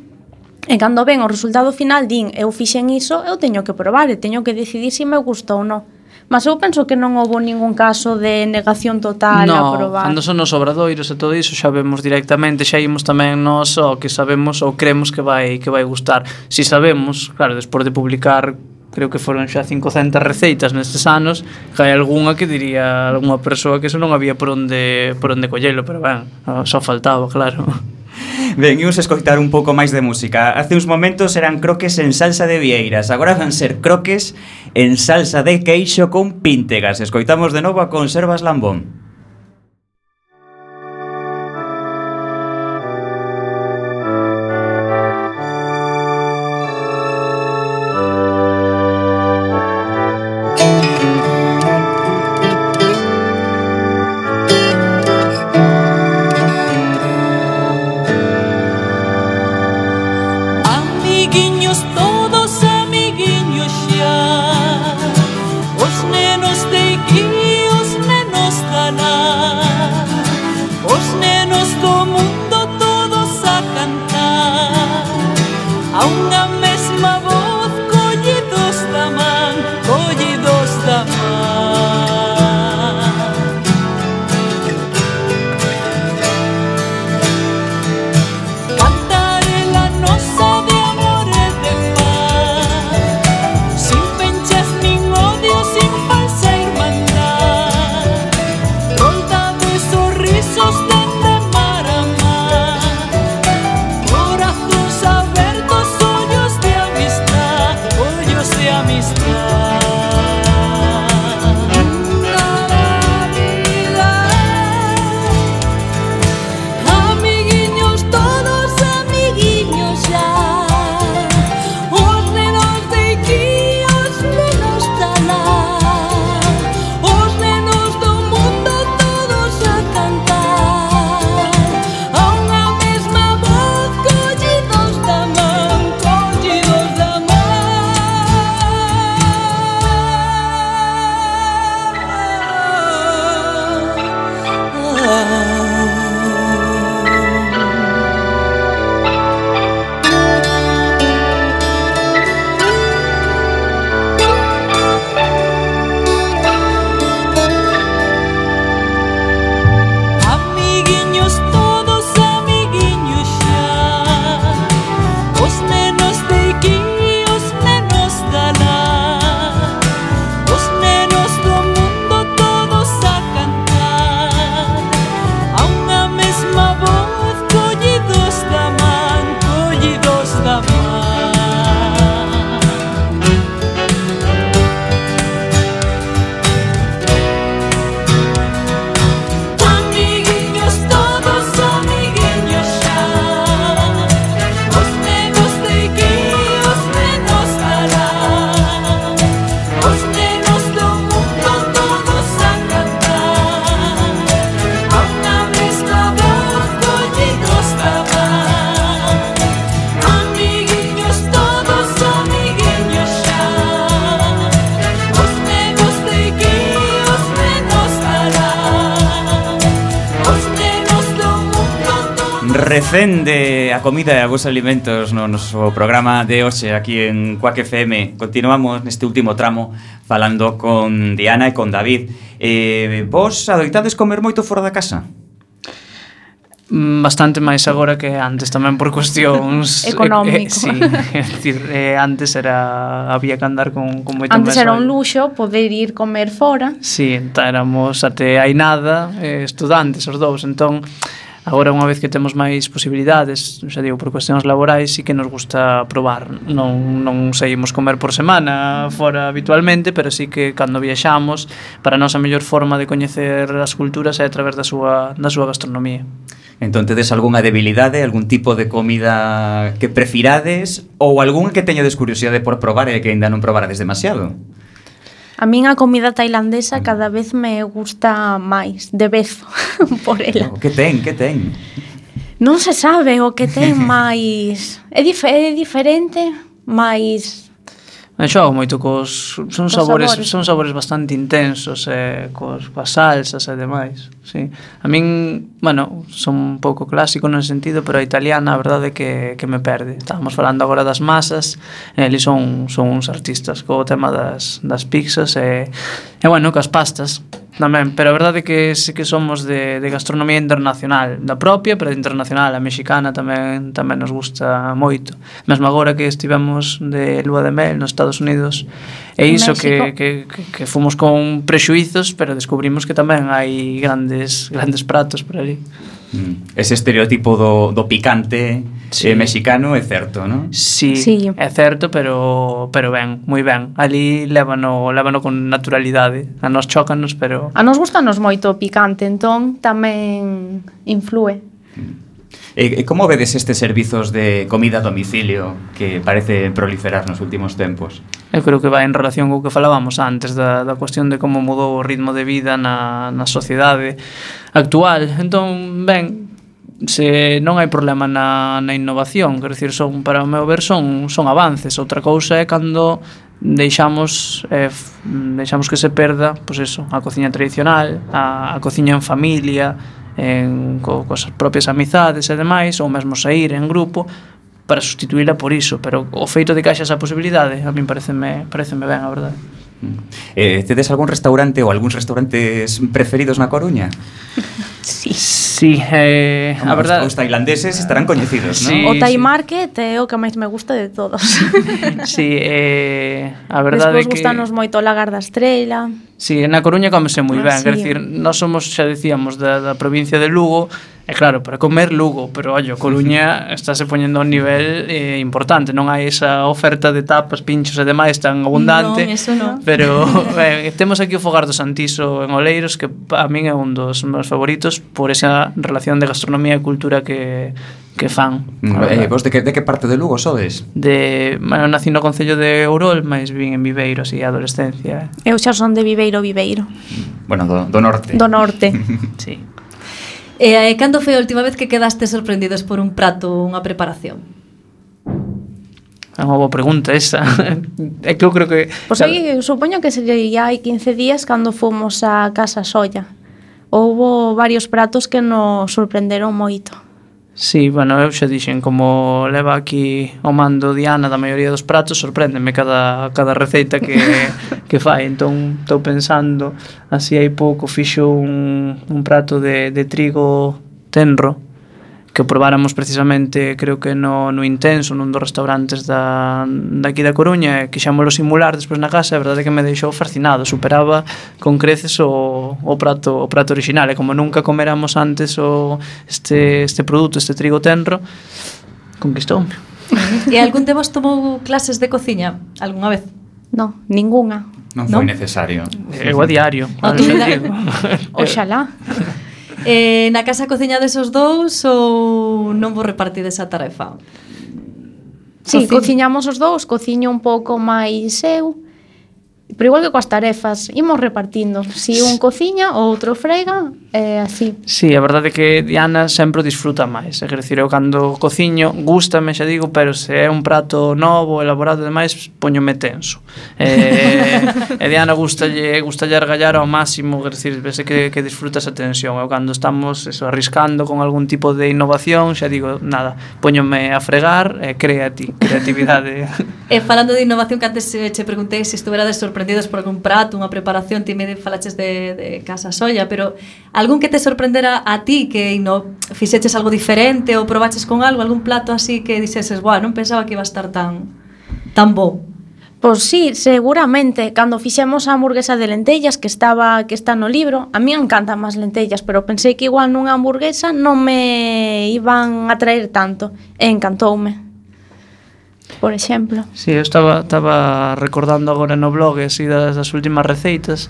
E cando ven o resultado final, din, eu fixen iso, eu teño que probar, e teño que decidir se si me gusta ou non. Mas eu penso que non houve ningún caso de negación total no, a probar. Cando son os obradoiros e todo iso xa vemos directamente, xa imos tamén nos o que sabemos ou creemos que vai que vai gustar. Si sabemos, claro, despois de publicar creo que foron xa 500 receitas nestes anos, que hai algunha que diría algunha persoa que eso non había por onde por onde collelo, pero ben, só faltaba, claro. Ben, imos escoitar un pouco máis de música. Hace uns momentos eran croques en salsa de vieiras, agora van ser croques en salsa de queixo con píntegas. Escoitamos de novo a Conservas Lambón. Defende a comida e a alimentos no noso programa de hoxe aquí en Cuac FM. Continuamos neste último tramo falando con Diana e con David. Eh, vos adoitades comer moito fora da casa? Mm, bastante máis agora que antes tamén por cuestións económicas. Eh, eh, sí, decir, eh, antes era había que andar con con moito Antes era un luxo poder ir comer fora. Sí, entá, éramos até hai nada eh, estudantes os dous, entón Agora, unha vez que temos máis posibilidades, xa digo, por cuestións laborais, sí que nos gusta probar. Non, non saímos comer por semana fora habitualmente, pero sí que cando viaxamos, para nós a mellor forma de coñecer as culturas é a través da súa, da súa gastronomía. Entón, tedes algunha debilidade, algún tipo de comida que prefirades ou algún que teñades curiosidade por probar e que ainda non probarades demasiado? A min a comida tailandesa mm. cada vez me gusta máis, de vez por ela. O que ten, que ten? Non se sabe o que ten, máis é, dif é diferente, máis Xogo moito cos son cos sabores, sabores, son sabores bastante intensos, eh, cos coas salsas e demais sí. A min, bueno, son un pouco clásico no sentido, pero a italiana a verdade é que, que me perde. Estábamos falando agora das masas, e eles son, son uns artistas co tema das, das pizzas e, e bueno, cas pastas tamén, pero a verdade é que sí que somos de, de gastronomía internacional, da propia, pero internacional, a mexicana tamén tamén nos gusta moito. Mesmo agora que estivemos de Lua de mel nos Estados Unidos, E iso que, que, que fomos con prexuizos, pero descubrimos que tamén hai grandes grandes pratos por ali. Mm. Ese estereotipo do, do picante sí. eh, mexicano é certo, non? Sí, sí, é certo, pero pero ben, moi ben. Ali lévano, lévano con naturalidade. A nos chocanos, pero... A nos gustanos moito o picante, entón tamén influe. Mm. Eh, eh, e, e como vedes estes servizos de comida a domicilio que parece proliferar nos últimos tempos? Eu creo que vai en relación co que falábamos antes da, da cuestión de como mudou o ritmo de vida na, na sociedade actual. Entón, ben, se non hai problema na, na innovación, quer dizer, son, para o meu ver son, son avances, outra cousa é cando deixamos eh, deixamos que se perda pois eso, a cociña tradicional, a, a cociña en familia, en, co, coas propias amizades e demais, ou mesmo sair en grupo, para sustituíla por iso, pero o feito de que haxa esa posibilidade, a min pareceme, pareceme ben, a verdade. Mm. Eh, tedes algún restaurante ou algúns restaurantes preferidos na Coruña? Sí, eh, a verdade... Os tailandeses estarán coñecidos, sí, non? O Thai sí. Market é o que máis me gusta de todos. sí, eh, a verdade Despois que... gustanos moito o Lagar da Estrela. Sí, na Coruña comese moi ah, ben, sí. quer dicir, nós somos, xa dicíamos, da, da provincia de Lugo, E claro, para comer Lugo, pero ollo, Coruña estáse poñendo a un nivel eh, importante, non hai esa oferta de tapas, pinchos e demais tan abundante. Non, eso non. Pero eh, temos aquí o Fogar do Santiso en Oleiros que a min é un dos meus favoritos por esa relación de gastronomía e cultura que que fan. Mm, eh, vos de que, de que parte de Lugo sodes? De, bueno, nací no Concello de Ourol, mas vin en Viveiro, así, adolescencia. Eu xa son de Viveiro, Viveiro. Bueno, do, do norte. Do norte. sí. E eh, cando foi a última vez que quedaste sorprendidos por un prato ou unha preparación? É unha boa pregunta esa. é que eu creo que... Pois aí, supoño que sería hai 15 días cando fomos a Casa Solla. Houbo varios pratos que nos sorprenderon moito. Sí, bueno, eu xa dixen como leva aquí o mando Diana da maioría dos pratos, sorpréndeme cada, cada receita que, que fai. Entón, estou pensando, así hai pouco fixo un, un prato de, de trigo tenro, que o probáramos precisamente, creo que no, no Intenso, nun dos restaurantes da, daqui da Coruña, e quixámoslo simular despois na casa, a verdade é que me deixou fascinado, superaba con creces o, o prato o prato original, e como nunca comeramos antes o este este produto, este trigo tenro, conquistoume. E algún de vos tomou clases de cociña algunha vez? No, ninguna. Non foi necesario. Eu a diario. Oxalá. eh, na casa cociña desos dous ou non vos repartides esa tarefa? Sí, Cocin... cociñamos os dous, cociño un pouco máis eu, pero igual que coas tarefas, imos repartindo. Si un cociña, o outro frega, é así. Sí, a verdade é que Diana sempre disfruta máis. É dicir, eu cando cociño, gustame, xa digo, pero se é un prato novo, elaborado e demais, poñome tenso. Eh, e Diana gustalle, gustalle argallar ao máximo, é dicir, vese que, que disfruta esa tensión. Eu cando estamos eso, arriscando con algún tipo de innovación, xa digo, nada, poñome a fregar e crea ti, creatividade. e falando de innovación, que antes che preguntei se estuverades sorprendidos por algún prato, unha preparación, ti me falaches de, de casa Solla, pero Algún que te sorprendera a ti que no fixeches algo diferente ou probaches con algo, algún plato así que dixeses, "Buah, non pensaba que iba a estar tan tan bo." Pois sí, seguramente, cando fixemos a hamburguesa de lentellas que estaba que está no libro, a mí encantan máis lentellas, pero pensei que igual nunha hamburguesa non me iban a traer tanto, e encantoume por exemplo. Si, sí, eu estaba, estaba recordando agora no blog así das, das últimas receitas.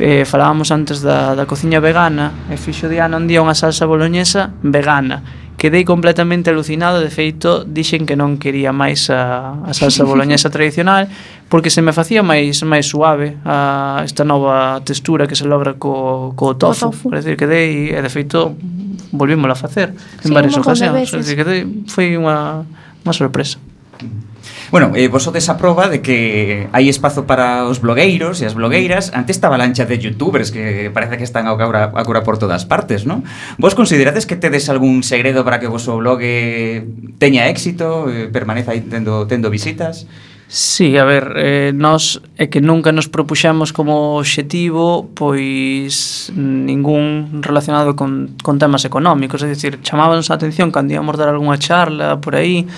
Eh, falábamos antes da, da cociña vegana e fixo Diana un día unha salsa boloñesa vegana. Quedei completamente alucinado, de feito dixen que non quería máis a, a salsa boloñesa tradicional porque se me facía máis máis suave a esta nova textura que se logra co, co tofu, tofu. Por decir, quedei e de feito volvímola a facer en sí, varias ocasións, decir, quedei, foi unha, unha sorpresa. Bueno, eh, vos sodes a prova de que hai espazo para os blogueiros e as blogueiras ante esta avalancha de youtubers que parece que están a curar por todas partes, non? Vos considerades que tedes algún segredo para que vos o blog teña éxito, eh, permaneza aí tendo, tendo visitas? Sí, a ver, eh, nós é que nunca nos propuxamos como obxectivo pois ningún relacionado con, con temas económicos, é dicir, chamábanos a atención cando íamos dar algunha charla por aí,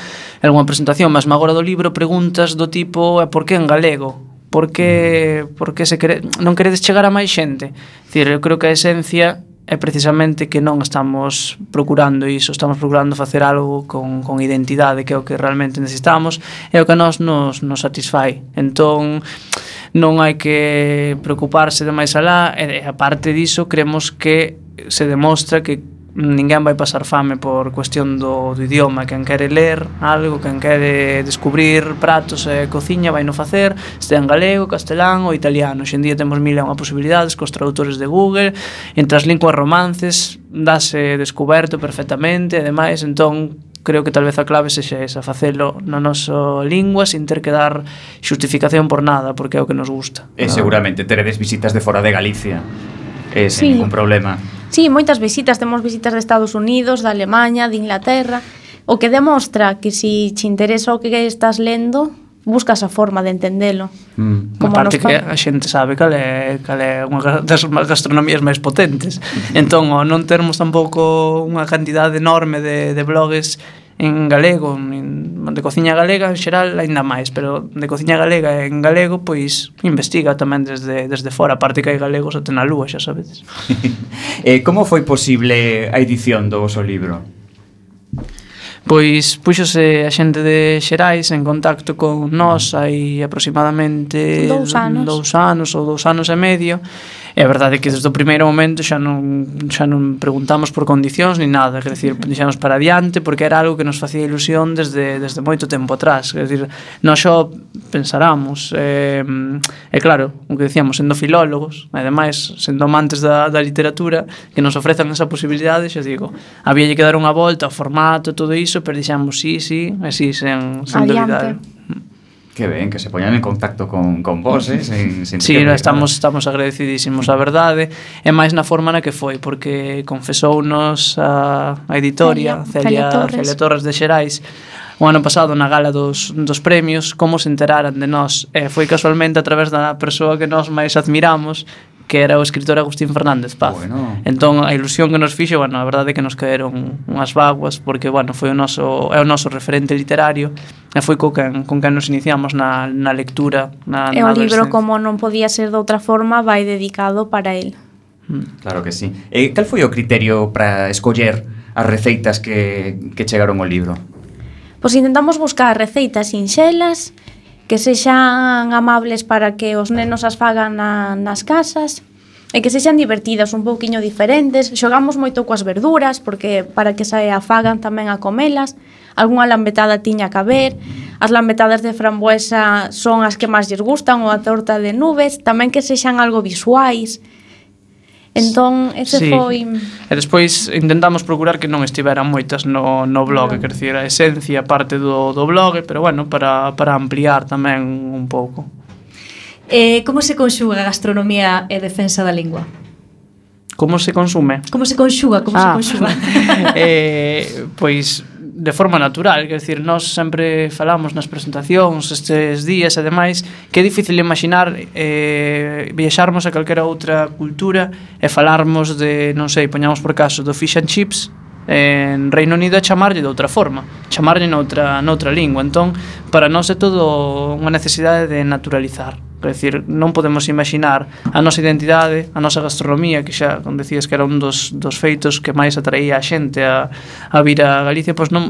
algunha presentación, mas agora do libro preguntas do tipo por que en galego? Por que, por que se quere, non queredes chegar a máis xente? Dicir, eu creo que a esencia é precisamente que non estamos procurando iso, estamos procurando facer algo con, con identidade que é o que realmente necesitamos e o que a nós nos, nos satisfai. Entón, non hai que preocuparse de máis alá e, a parte diso, creemos que se demostra que ninguén vai pasar fame por cuestión do, do idioma quen quere ler algo, quen quere descubrir pratos e cociña vai no facer este en galego, castelán ou italiano xendía temos mil e unha posibilidades cos traductores de Google entre as linguas romances dase descoberto perfectamente e demais, entón creo que tal vez a clave sexa esa, facelo na nosa lingua sin ter que dar xustificación por nada, porque é o que nos gusta. E seguramente teredes visitas de fora de Galicia, eh, sen sí. ningún problema. Sí, moitas visitas, temos visitas de Estados Unidos, de Alemanha, de Inglaterra, o que demostra que se si te interesa o que estás lendo, buscas a forma de entendelo. Mm. Como parte que a xente sabe cal é, cal é unha das gastronomías máis potentes. Entón, ao non termos tampouco unha cantidade enorme de, de blogs en galego, en, de cociña galega en xeral aínda máis, pero de cociña galega en galego, pois investiga tamén desde, desde fora, aparte que hai galegos até na lúa, xa sabedes. eh, como foi posible a edición do vosso libro? Pois puxose a xente de Xerais en contacto con nós hai aproximadamente dous anos, dous anos ou dous anos e medio É verdade que desde o primeiro momento xa non, xa non preguntamos por condicións ni nada, quer decir, deixamos para adiante porque era algo que nos facía ilusión desde, desde moito tempo atrás, quer decir, nós só pensáramos, eh, e claro, o que decíamos, sendo filólogos, e ademais, sendo amantes da, da literatura, que nos ofrezan esa posibilidade, xa digo, había que dar unha volta ao formato, todo iso, pero dixamos, sí, sí, e sí, sen, sen adiante. dúbida. Que ben, que se poñan en contacto con, con vos, eh? Sen, sin sí, que, estamos, estamos agradecidísimos a verdade. E máis na forma na que foi, porque confesounos a, a editoria Celia, Celia, Celia, Torres. Celia Torres de Xerais o ano pasado na gala dos, dos premios como se enteraran de nós e eh, foi casualmente a través da persoa que nós máis admiramos que era o escritor Agustín Fernández Paz. Bueno. Entón, a ilusión que nos fixo, bueno, a verdade é que nos caeron unhas vaguas, porque, bueno, foi o noso, é o noso referente literario, e foi co quen, con quen nos iniciamos na, na lectura, na, e na o libro, como non podía ser de outra forma, vai dedicado para el. Mm. Claro que sí. E cal foi o criterio para escoller as receitas que, que chegaron ao libro? Pois intentamos buscar receitas sinxelas, que sexan amables para que os nenos as fagan na, nas casas e que sexan divertidas, un pouquiño diferentes. Xogamos moito coas verduras porque para que se afagan tamén a comelas. Algúnha lambetada tiña que haber. As lambetadas de frambuesa son as que máis lles gustan ou a torta de nubes, tamén que sexan algo visuais. Entón, ese sí. foi... E despois intentamos procurar que non estiveran moitas no, no blog, quer decir, a esencia parte do, do blog, pero bueno, para, para ampliar tamén un pouco. Eh, como se conxuga gastronomía e defensa da lingua? Como se consume? Como se conxuga, como ah. se conxuga? eh, pois de forma natural, quer decir, nós sempre falamos nas presentacións estes días e demais que é difícil imaginar eh, viaxarmos a calquera outra cultura e falarmos de, non sei, poñamos por caso do fish and chips en Reino Unido a chamarlle de outra forma, chamarlle noutra, noutra lingua. Entón, para nós é todo unha necesidade de naturalizar. Quer decir, non podemos imaginar a nosa identidade, a nosa gastronomía, que xa como decías que era un dos, dos feitos que máis atraía a xente a, a vir a Galicia, pois non,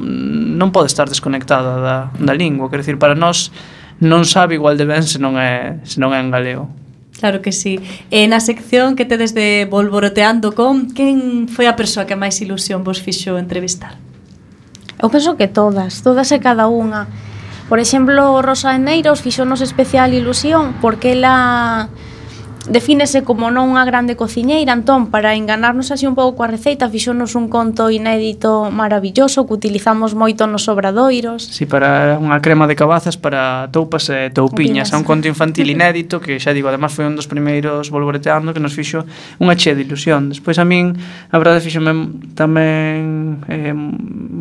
non pode estar desconectada da, da lingua. Quer decir, para nós non sabe igual de ben se non é, se non é en galego. Claro que sí. E na sección que tedes de Volvoroteando con, quen foi a persoa que máis ilusión vos fixo entrevistar? Eu penso que todas, todas e cada unha. Por exemplo, Rosa Eneiros fixonos especial ilusión porque ela Defínese como non unha grande cociñeira, entón, para enganarnos así un pouco coa receita, fixonos un conto inédito maravilloso que utilizamos moito nos obradoiros. Si, sí, para unha crema de cabazas para toupas e toupiñas. É un conto infantil inédito que xa digo, además foi un dos primeiros volvoreteando que nos fixo unha che de ilusión. Despois a min, a verdade, fixome tamén eh,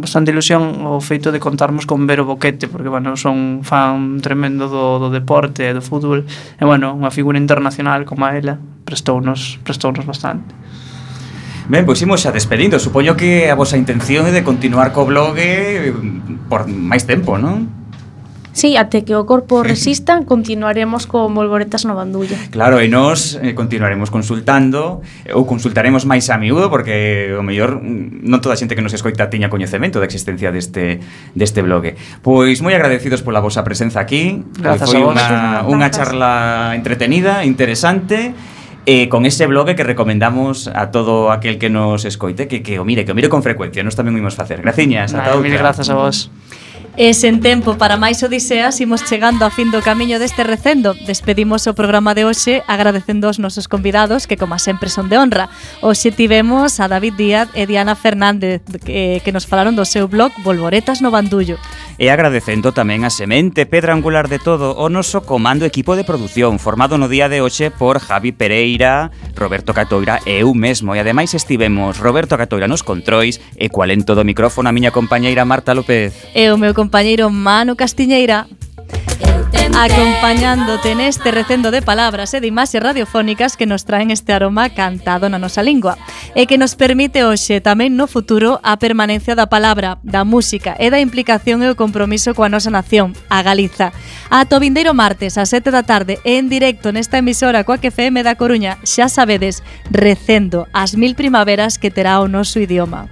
bastante ilusión o feito de contarmos con Vero Boquete, porque, bueno, son fan tremendo do, do deporte e do fútbol. E, bueno, unha figura internacional como como a ela prestounos, prestounos bastante. Ben, pois imos xa despedindo. Supoño que a vosa intención é de continuar co blog eh, por máis tempo, non? Sí, até que o corpo resista, continuaremos con volvoretas no bandullo. Claro, e nós eh, continuaremos consultando eh, ou consultaremos máis a miúdo porque o mellor mm, non toda a xente que nos escoita tiña coñecemento da existencia deste deste blogue. Pois moi agradecidos pola vosa presenza aquí. Grazas Foi unha unha charla entretenida, interesante eh, con ese blog que recomendamos a todo aquel que nos escoite que, que o mire, que o mire con frecuencia nos tamén o imos facer. Graciñas, vale, ata outra. Mil grazas a vos. E sen tempo para máis odiseas imos chegando a fin do camiño deste recendo. Despedimos o programa de hoxe agradecendo aos nosos convidados que, como sempre, son de honra. Hoxe tivemos a David Díaz e Diana Fernández que, que nos falaron do seu blog Volvoretas no Bandullo. E agradecendo tamén a semente pedra angular de todo o noso comando equipo de produción formado no día de hoxe por Javi Pereira, Roberto Catoira e eu mesmo. E ademais estivemos Roberto Catoira nos controis e coalento do micrófono a miña compañeira Marta López. E o meu compañeiro Mano Castiñeira acompañándote neste recendo de palabras e de imaxes radiofónicas que nos traen este aroma cantado na nosa lingua e que nos permite hoxe tamén no futuro a permanencia da palabra, da música e da implicación e o compromiso coa nosa nación, a Galiza. A Tobindeiro martes a 7 da tarde en directo nesta emisora coa que FM da Coruña, xa sabedes, recendo as mil primaveras que terá o noso idioma.